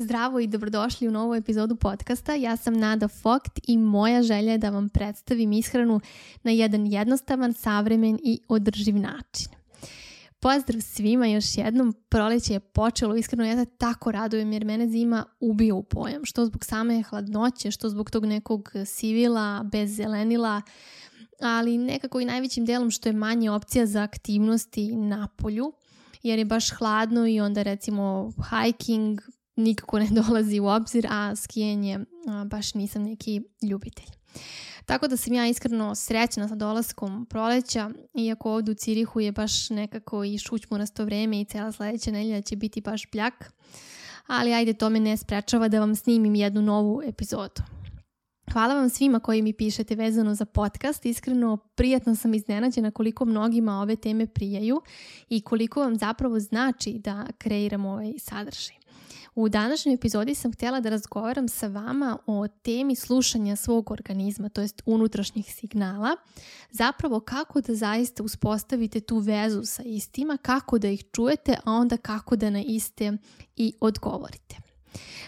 Zdravo i dobrodošli u novu epizodu podcasta. Ja sam Nada Fokt i moja želja je da vam predstavim ishranu na jedan jednostavan, savremen i održiv način. Pozdrav svima još jednom, proleće je počelo, iskreno ja se tako radujem jer mene zima ubija u pojam, što zbog same hladnoće, što zbog tog nekog sivila, bez zelenila, ali nekako i najvećim delom što je manje opcija za aktivnosti na polju, jer je baš hladno i onda recimo hiking, nikako ne dolazi u obzir, a skijanje baš nisam neki ljubitelj. Tako da sam ja iskreno srećna sa dolaskom proleća, iako ovdje u Cirihu je baš nekako i šućmorasto vreme i cela sledeća nedelja će biti baš bljak, ali ajde to me ne sprečava da vam snimim jednu novu epizodu. Hvala vam svima koji mi pišete vezano za podcast. Iskreno, prijatno sam iznenađena koliko mnogima ove teme prijaju i koliko vam zapravo znači da kreiram ovaj sadržaj. U današnjoj epizodi sam htjela da razgovaram sa vama o temi slušanja svog organizma, to jest unutrašnjih signala, zapravo kako da zaista uspostavite tu vezu sa istima, kako da ih čujete, a onda kako da na iste i odgovorite.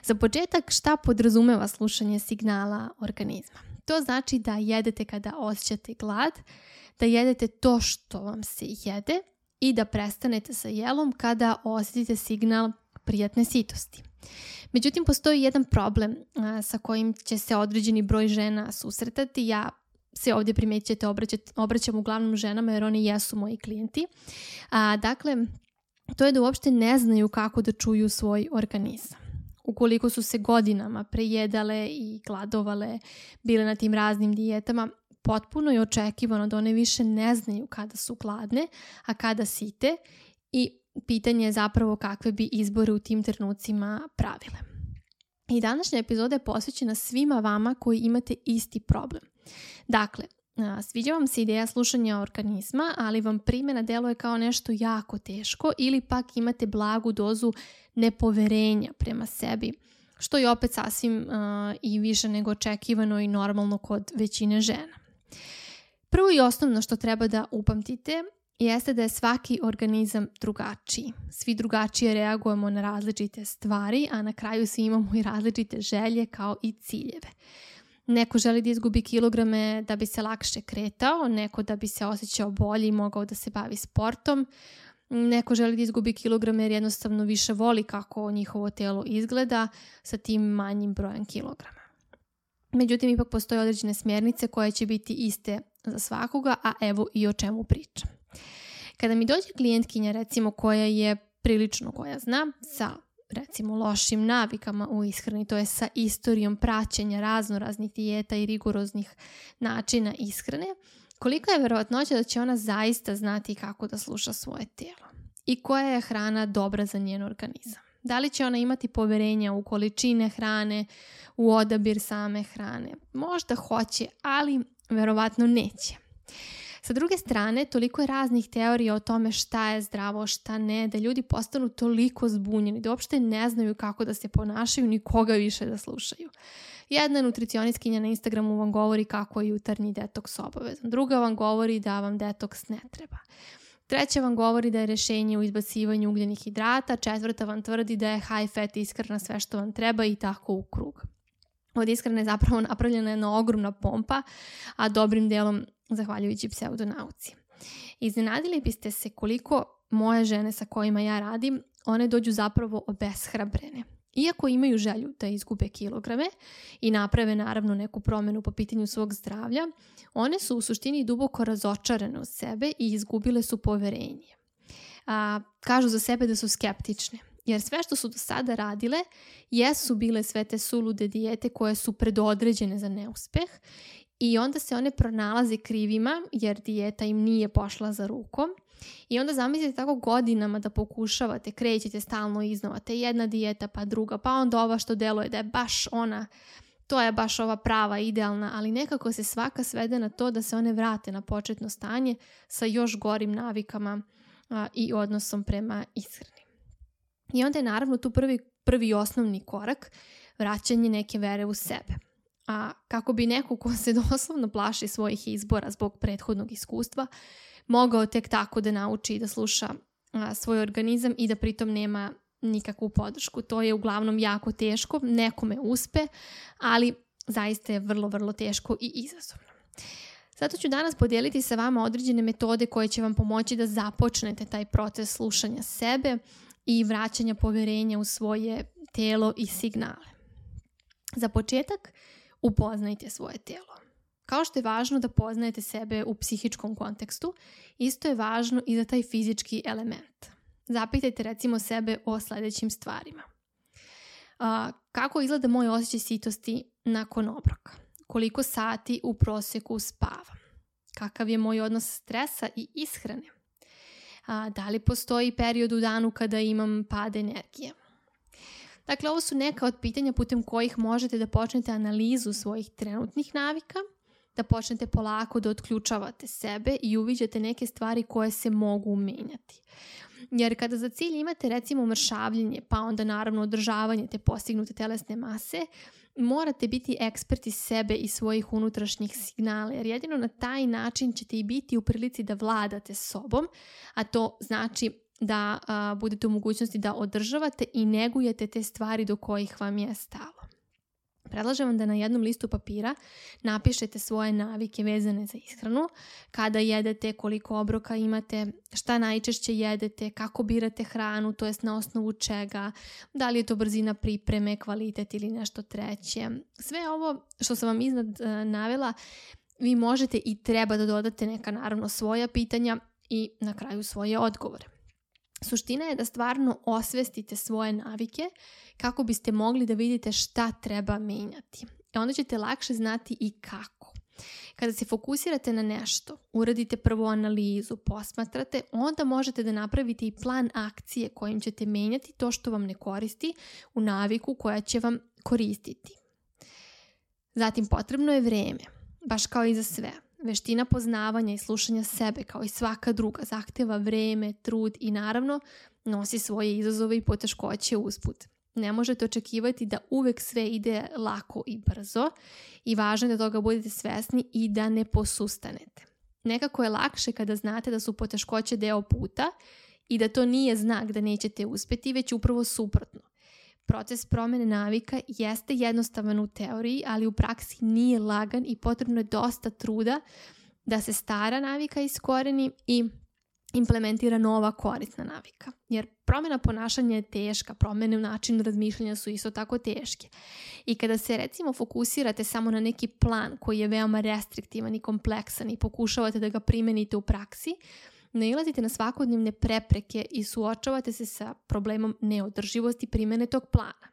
Za početak šta podrazumeva slušanje signala organizma? To znači da jedete kada osjećate glad, da jedete to što vam se jede i da prestanete sa jelom kada osjetite signal prijatne sitosti. Međutim, postoji jedan problem a, sa kojim će se određeni broj žena susretati. Ja se ovdje primećete obraćam uglavnom ženama jer oni jesu moji klijenti. A, dakle, to je da uopšte ne znaju kako da čuju svoj organizam. Ukoliko su se godinama prejedale i gladovale, bile na tim raznim dijetama, potpuno je očekivano da one više ne znaju kada su gladne, a kada site i pitanje je zapravo kakve bi izbore u tim trenucima pravile. I današnja epizoda je posvećena svima vama koji imate isti problem. Dakle, sviđa vam se ideja slušanja organizma, ali vam primjena deluje kao nešto jako teško ili pak imate blagu dozu nepoverenja prema sebi, što je opet sasvim i više nego očekivano i normalno kod većine žena. Prvo i osnovno što treba da upamtite jeste da je svaki organizam drugačiji. Svi drugačije reagujemo na različite stvari, a na kraju svi imamo i različite želje kao i ciljeve. Neko želi da izgubi kilograme da bi se lakše kretao, neko da bi se osjećao bolje i mogao da se bavi sportom, neko želi da izgubi kilograme jer jednostavno više voli kako njihovo telo izgleda sa tim manjim brojem kilograma. Međutim, ipak postoje određene smjernice koje će biti iste za svakoga, a evo i o čemu pričam. Kada mi dođe klijentkinja recimo koja je prilično koja zna sa recimo lošim navikama u ishrani, to je sa istorijom praćenja razno raznih dijeta i rigoroznih načina ishrane, kolika je verovatnoća da će ona zaista znati kako da sluša svoje tijelo i koja je hrana dobra za njen organizam. Da li će ona imati poverenja u količine hrane, u odabir same hrane? Možda hoće, ali verovatno neće. Sa druge strane, toliko je raznih teorija o tome šta je zdravo, šta ne, da ljudi postanu toliko zbunjeni, da uopšte ne znaju kako da se ponašaju, ni koga više da slušaju. Jedna nutricionistkinja na Instagramu vam govori kako je jutarnji detoks obavezan. Druga vam govori da vam detoks ne treba. Treća vam govori da je rešenje u izbacivanju ugljenih hidrata, četvrta vam tvrdi da je high fat iskrena sve što vam treba i tako u krug. Od iskrene zapravo napravljena jedna ogromna pompa, a dobrim delom zahvaljujući pseudonauci. Iznenadili biste se koliko moje žene sa kojima ja radim, one dođu zapravo obeshrabrene. Iako imaju želju da izgube kilograme i naprave naravno neku promjenu po pitanju svog zdravlja, one su u suštini duboko razočarane u sebe i izgubile su poverenje. A, kažu za sebe da su skeptične, jer sve što su do sada radile jesu bile sve te sulude dijete koje su predodređene za neuspeh i onda se one pronalaze krivima jer dijeta im nije pošla za rukom. I onda zamislite tako godinama da pokušavate, krećete stalno iznova, te jedna dijeta pa druga, pa onda ova što deluje da je baš ona, to je baš ova prava, idealna, ali nekako se svaka svede na to da se one vrate na početno stanje sa još gorim navikama a, i odnosom prema ishrani. I onda je naravno tu prvi, prvi osnovni korak vraćanje neke vere u sebe a kako bi neko ko se doslovno plaši svojih izbora zbog prethodnog iskustva mogao tek tako da nauči da sluša svoj organizam i da pritom nema nikakvu podršku. To je uglavnom jako teško, nekome uspe, ali zaista je vrlo, vrlo teško i izazovno. Zato ću danas podijeliti sa vama određene metode koje će vam pomoći da započnete taj proces slušanja sebe i vraćanja poverenja u svoje telo i signale. Za početak, upoznajte svoje telo. Kao što je važno da poznajete sebe u psihičkom kontekstu, isto je važno i za taj fizički element. Zapitajte recimo sebe o sledećim stvarima. Kako izgleda moj osjećaj sitosti nakon obroka? Koliko sati u proseku spavam? Kakav je moj odnos stresa i ishrane? A, da li postoji period u danu kada imam pad energije? Dakle, ovo su neka od pitanja putem kojih možete da počnete analizu svojih trenutnih navika, da počnete polako da otključavate sebe i uviđate neke stvari koje se mogu menjati. Jer kada za cilj imate recimo mršavljenje, pa onda naravno održavanje te postignute telesne mase, morate biti eksperti sebe i svojih unutrašnjih signala, jer jedino na taj način ćete i biti u prilici da vladate sobom, a to znači da a, budete u mogućnosti da održavate i negujete te stvari do kojih vam je stalo. Predlažem vam da na jednom listu papira napišete svoje navike vezane za ishranu, kada jedete, koliko obroka imate, šta najčešće jedete, kako birate hranu, to jest na osnovu čega, da li je to brzina pripreme, kvalitet ili nešto treće. Sve ovo što sam vam iznad uh, navela, vi možete i treba da dodate neka naravno svoja pitanja i na kraju svoje odgovore. Suština je da stvarno osvestite svoje navike kako biste mogli da vidite šta treba menjati. I onda ćete lakše znati i kako. Kada se fokusirate na nešto, uradite prvo analizu, posmatrate, onda možete da napravite i plan akcije kojim ćete menjati to što vam ne koristi u naviku koja će vam koristiti. Zatim potrebno je vreme, baš kao i za sve. Veština poznavanja i slušanja sebe kao i svaka druga zahteva vreme, trud i naravno nosi svoje izazove i poteškoće usput. Ne možete očekivati da uvek sve ide lako i brzo i važno je da toga budete svesni i da ne posustanete. Nekako je lakše kada znate da su poteškoće deo puta i da to nije znak da nećete uspeti, već upravo suprotno. Proces promene navika jeste jednostavan u teoriji, ali u praksi nije lagan i potrebno je dosta truda da se stara navika iskoreni i implementira nova korisna navika. Jer promjena ponašanja je teška, promjene u načinu razmišljanja su isto tako teške. I kada se recimo fokusirate samo na neki plan koji je veoma restriktivan i kompleksan i pokušavate da ga primenite u praksi, nailazite na svakodnevne prepreke i suočavate se sa problemom neodrživosti primene tog plana.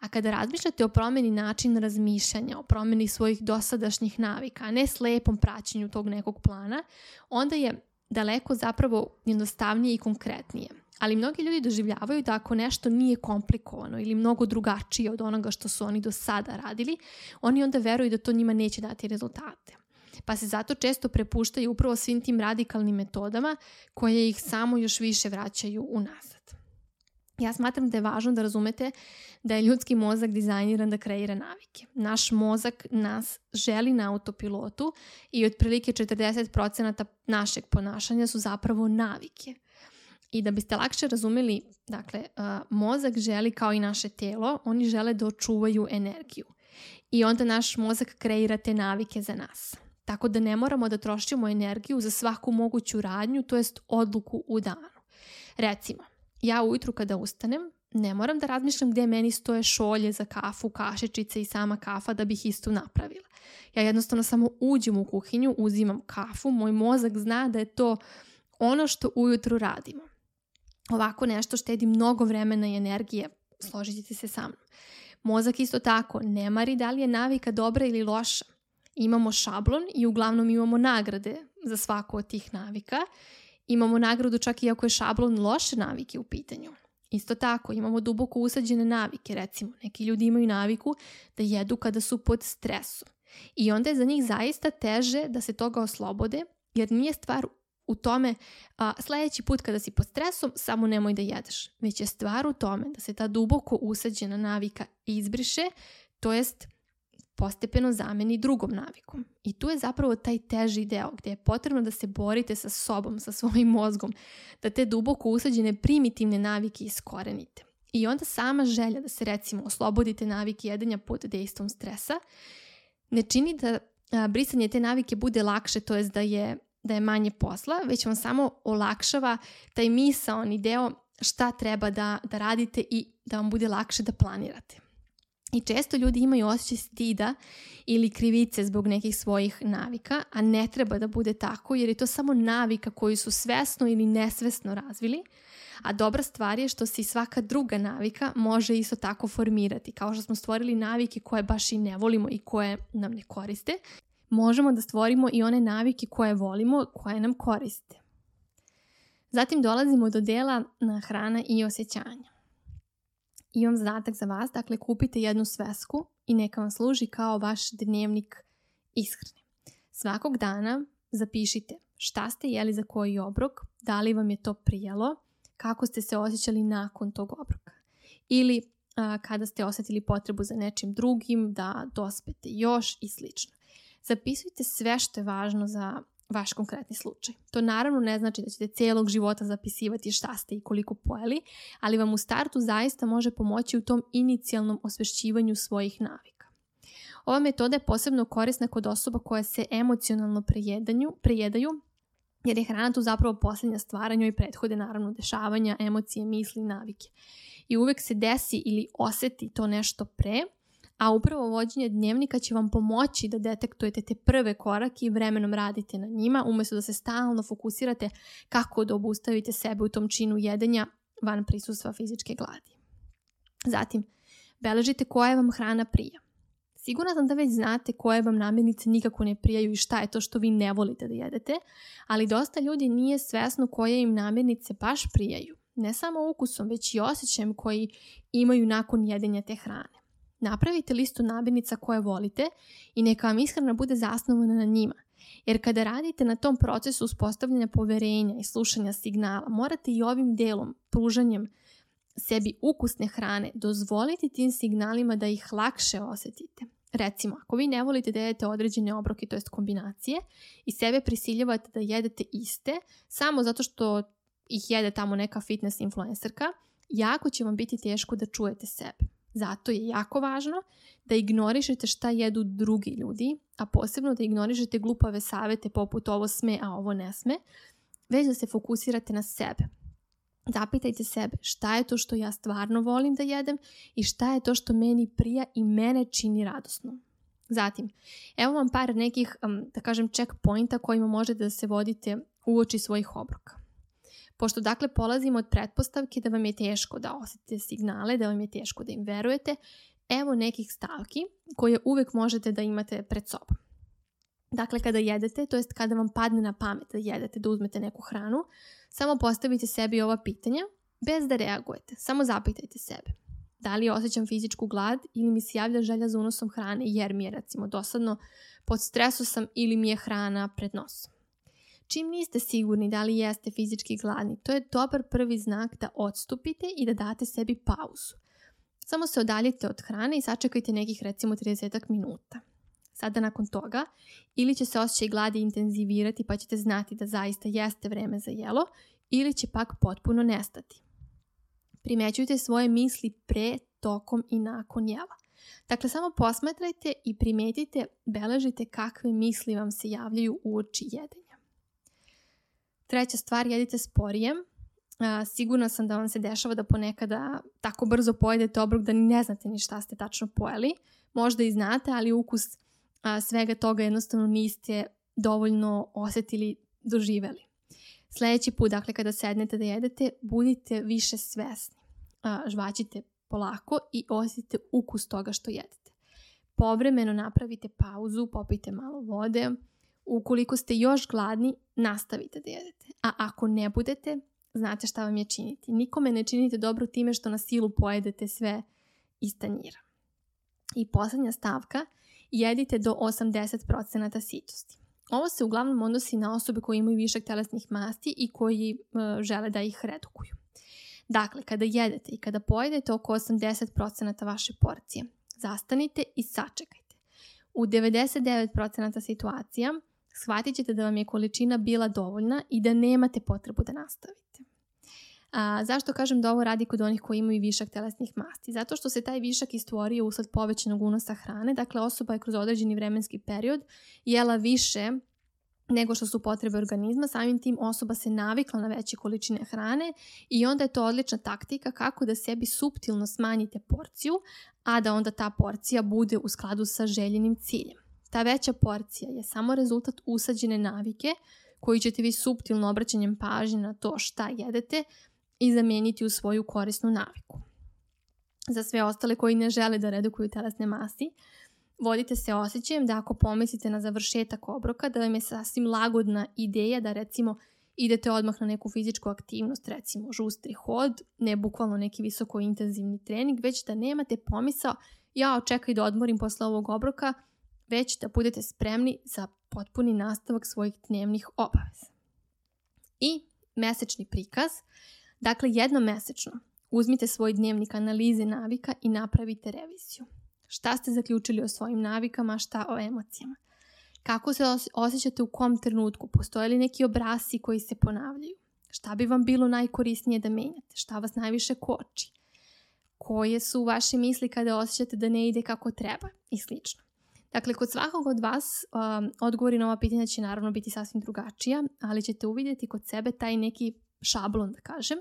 A kada razmišljate o promeni načina razmišljanja, o promeni svojih dosadašnjih navika, a ne slepom praćenju tog nekog plana, onda je daleko zapravo jednostavnije i konkretnije. Ali mnogi ljudi doživljavaju da ako nešto nije komplikovano ili mnogo drugačije od onoga što su oni do sada radili, oni onda veruju da to njima neće dati rezultate pa se zato često prepuštaju upravo svim tim radikalnim metodama koje ih samo još više vraćaju unazad. Ja smatram da je važno da razumete da je ljudski mozak dizajniran da kreira navike. Naš mozak nas želi na autopilotu i otprilike 40% našeg ponašanja su zapravo navike. I da biste lakše razumeli, dakle, mozak želi kao i naše telo, oni žele da očuvaju energiju. I onda naš mozak kreira te navike za nas. Tako da ne moramo da trošimo energiju za svaku moguću radnju, to jest odluku u danu. Recimo, ja ujutru kada ustanem, ne moram da razmišljam gde meni stoje šolje za kafu, kašičice i sama kafa da bih istu napravila. Ja jednostavno samo uđem u kuhinju, uzimam kafu, moj mozak zna da je to ono što ujutru radimo. Ovako nešto štedi mnogo vremena i energije, složit ćete se sa mnom. Mozak isto tako ne mari da li je navika dobra ili loša imamo šablon i uglavnom imamo nagrade za svaku od tih navika. Imamo nagradu čak i ako je šablon loše navike u pitanju. Isto tako, imamo duboko usađene navike, recimo, neki ljudi imaju naviku da jedu kada su pod stresom. I onda je za njih zaista teže da se toga oslobode, jer nije stvar u tome a, sledeći put kada si pod stresom samo nemoj da jedeš, već je stvar u tome da se ta duboko usađena navika izbriše, to jest postepeno zameni drugom navikom. I tu je zapravo taj teži deo gdje je potrebno da se borite sa sobom, sa svojim mozgom, da te duboko usađene primitivne navike iskorenite. I onda sama želja da se recimo oslobodite navike jedenja pod dejstvom stresa ne čini da a, brisanje te navike bude lakše, to jest da je, da je manje posla, već vam samo olakšava taj misaoni deo šta treba da, da radite i da vam bude lakše da planirate. I često ljudi imaju osjećaj stida ili krivice zbog nekih svojih navika, a ne treba da bude tako jer je to samo navika koju su svesno ili nesvesno razvili, a dobra stvar je što se i svaka druga navika može isto tako formirati. Kao što smo stvorili navike koje baš i ne volimo i koje nam ne koriste, možemo da stvorimo i one navike koje volimo, koje nam koriste. Zatim dolazimo do dela na hrana i osjećanja imam zadatak za vas, dakle kupite jednu svesku i neka vam služi kao vaš dnevnik ishrane. Svakog dana zapišite šta ste jeli za koji obrok, da li vam je to prijelo, kako ste se osjećali nakon tog obroka. Ili a, kada ste osjetili potrebu za nečim drugim, da dospete još i slično. Zapisujte sve što je važno za vaš konkretni slučaj. To naravno ne znači da ćete celog života zapisivati šta ste i koliko pojeli, ali vam u startu zaista može pomoći u tom inicijalnom osvešćivanju svojih navika. Ova metoda je posebno korisna kod osoba koja se emocionalno prejedanju, prejedaju, jer je hrana tu zapravo posljednja stvar, njoj prethode naravno dešavanja, emocije, misli, navike. I uvek se desi ili oseti to nešto pre, a upravo vođenje dnevnika će vam pomoći da detektujete te prve korake i vremenom radite na njima, umjesto da se stalno fokusirate kako da obustavite sebe u tom činu jedenja van prisustva fizičke gladi. Zatim, beležite koja vam hrana prija. Sigurna sam da već znate koje vam namirnice nikako ne prijaju i šta je to što vi ne volite da jedete, ali dosta ljudi nije svesno koje im namirnice baš prijaju. Ne samo ukusom, već i osjećajem koji imaju nakon jedenja te hrane. Napravite listu namirnica koje volite i neka vam ishrana bude zasnovana na njima. Jer kada radite na tom procesu uspostavljanja poverenja i slušanja signala, morate i ovim delom, pružanjem sebi ukusne hrane, dozvoliti tim signalima da ih lakše osjetite. Recimo, ako vi ne volite da jedete određene obroke, to jest kombinacije, i sebe prisiljavate da jedete iste, samo zato što ih jede tamo neka fitness influencerka, jako će vam biti teško da čujete sebe. Zato je jako važno da ignorišete šta jedu drugi ljudi, a posebno da ignorišete glupave savete poput ovo sme, a ovo ne sme, već da se fokusirate na sebe. Zapitajte sebe šta je to što ja stvarno volim da jedem i šta je to što meni prija i mene čini radosno. Zatim, evo vam par nekih, da kažem, checkpointa kojima možete da se vodite uoči svojih obroka. Pošto dakle polazimo od pretpostavke da vam je teško da osjetite signale, da vam je teško da im verujete, evo nekih stavki koje uvek možete da imate pred sobom. Dakle, kada jedete, to jest kada vam padne na pamet da jedete, da uzmete neku hranu, samo postavite sebi ova pitanja bez da reagujete. Samo zapitajte sebe. Da li osjećam fizičku glad ili mi se javlja želja za unosom hrane jer mi je recimo dosadno, pod stresu sam ili mi je hrana pred nosom. Čim niste sigurni da li jeste fizički gladni, to je dobar prvi znak da odstupite i da date sebi pauzu. Samo se odaljite od hrane i sačekajte nekih recimo 30 minuta. Sada nakon toga ili će se osjećaj gladi intenzivirati pa ćete znati da zaista jeste vreme za jelo ili će pak potpuno nestati. Primećujte svoje misli pre, tokom i nakon jela. Dakle, samo posmatrajte i primetite, beležite kakve misli vam se javljaju u oči jedenja. Treća stvar, jedite sporije. Uh, sigurna sam da vam se dešava da ponekada tako brzo pojedete obrok da ne znate ni šta ste tačno pojeli. Možda i znate, ali ukus svega toga jednostavno niste dovoljno osetili, doživeli. Sljedeći put, dakle, kada sednete da jedete, budite više svesni. žvaćite polako i osjetite ukus toga što jedete. Povremeno napravite pauzu, popijte malo vode, Ukoliko ste još gladni, nastavite da jedete. A ako ne budete, znate šta vam je činiti. Nikome ne činite dobro time što na silu pojedete sve iz tanjira. I posljednja stavka, jedite do 80% sitosti. Ovo se uglavnom odnosi na osobe koje imaju višak telesnih masti i koji e, žele da ih redukuju. Dakle, kada jedete i kada pojedete oko 80% vaše porcije, zastanite i sačekajte. U 99% situacija shvatit ćete da vam je količina bila dovoljna i da nemate potrebu da nastavite. A, zašto kažem da ovo radi kod onih koji imaju višak telesnih masti? Zato što se taj višak istvorio usled povećanog unosa hrane, dakle osoba je kroz određeni vremenski period jela više nego što su potrebe organizma, samim tim osoba se navikla na veće količine hrane i onda je to odlična taktika kako da sebi suptilno smanjite porciju, a da onda ta porcija bude u skladu sa željenim ciljem. Ta veća porcija je samo rezultat usađene navike koju ćete vi suptilno obraćanjem pažnje na to šta jedete i zameniti u svoju korisnu naviku. Za sve ostale koji ne žele da redukuju telesne masti, vodite se osjećajem da ako pomislite na završetak obroka, da vam je sasvim lagodna ideja da recimo idete odmah na neku fizičku aktivnost, recimo žustri hod, ne bukvalno neki visoko intenzivni trening, već da nemate pomisao ja očekaj da odmorim posle ovog obroka, već da budete spremni za potpuni nastavak svojih dnevnih obaveza. I mesečni prikaz, dakle jednom mesečno uzmite svoj dnevnik analize navika i napravite reviziju. Šta ste zaključili o svojim navikama, šta o emocijama. Kako se osjećate u kom trenutku? Postoje li neki obrasi koji se ponavljaju? Šta bi vam bilo najkorisnije da menjate? Šta vas najviše koči? Koje su vaše misli kada osjećate da ne ide kako treba? I slično. Dakle, kod svakog od vas um, odgovori na ova pitanja će naravno biti sasvim drugačija, ali ćete uvidjeti kod sebe taj neki šablon, da kažem.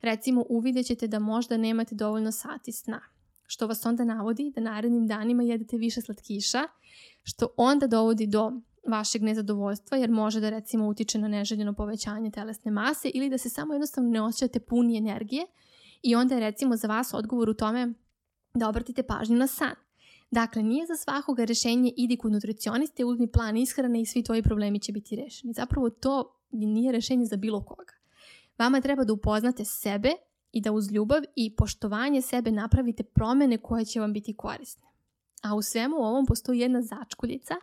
Recimo, uvidjet ćete da možda nemate dovoljno sati sna, što vas onda navodi da narednim danima jedete više slatkiša, što onda dovodi do vašeg nezadovoljstva jer može da recimo utiče na neželjeno povećanje telesne mase ili da se samo jednostavno ne osjećate puni energije i onda je recimo za vas odgovor u tome da obratite pažnju na san. Dakle, nije za svakoga rešenje idi kod nutricioniste, uzmi plan ishrane i svi tvoji problemi će biti rešeni. Zapravo to nije rešenje za bilo koga. Vama treba da upoznate sebe i da uz ljubav i poštovanje sebe napravite promene koje će vam biti korisne. A u svemu ovom postoji jedna začkuljica,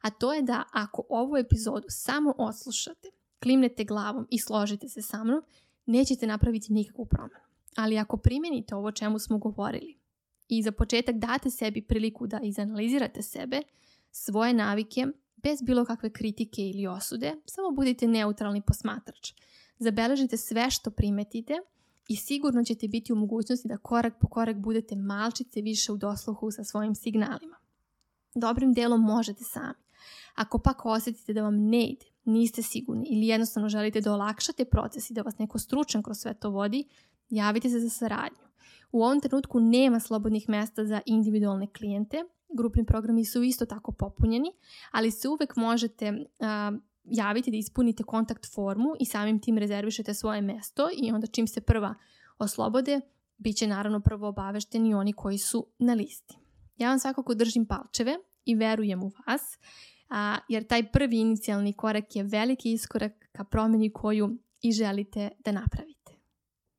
a to je da ako ovu epizodu samo oslušate, klimnete glavom i složite se sa mnom, nećete napraviti nikakvu promenu. Ali ako primenite ovo čemu smo govorili, i za početak date sebi priliku da izanalizirate sebe, svoje navike, bez bilo kakve kritike ili osude, samo budite neutralni posmatrač. Zabeležite sve što primetite i sigurno ćete biti u mogućnosti da korak po korak budete malčice više u dosluhu sa svojim signalima. Dobrim delom možete sami. Ako pak osjetite da vam ne ide, niste sigurni ili jednostavno želite da olakšate proces i da vas neko stručan kroz sve to vodi, javite se za saradnju. U ovom trenutku nema slobodnih mesta za individualne klijente. Grupni programi su isto tako popunjeni, ali se uvek možete uh, javiti da ispunite kontakt formu i samim tim rezervišete svoje mesto i onda čim se prva oslobode, bit će naravno prvo obavešteni oni koji su na listi. Ja vam svakako držim palčeve i verujem u vas, a, jer taj prvi inicijalni korak je veliki iskorak ka promjeni koju i želite da napravite.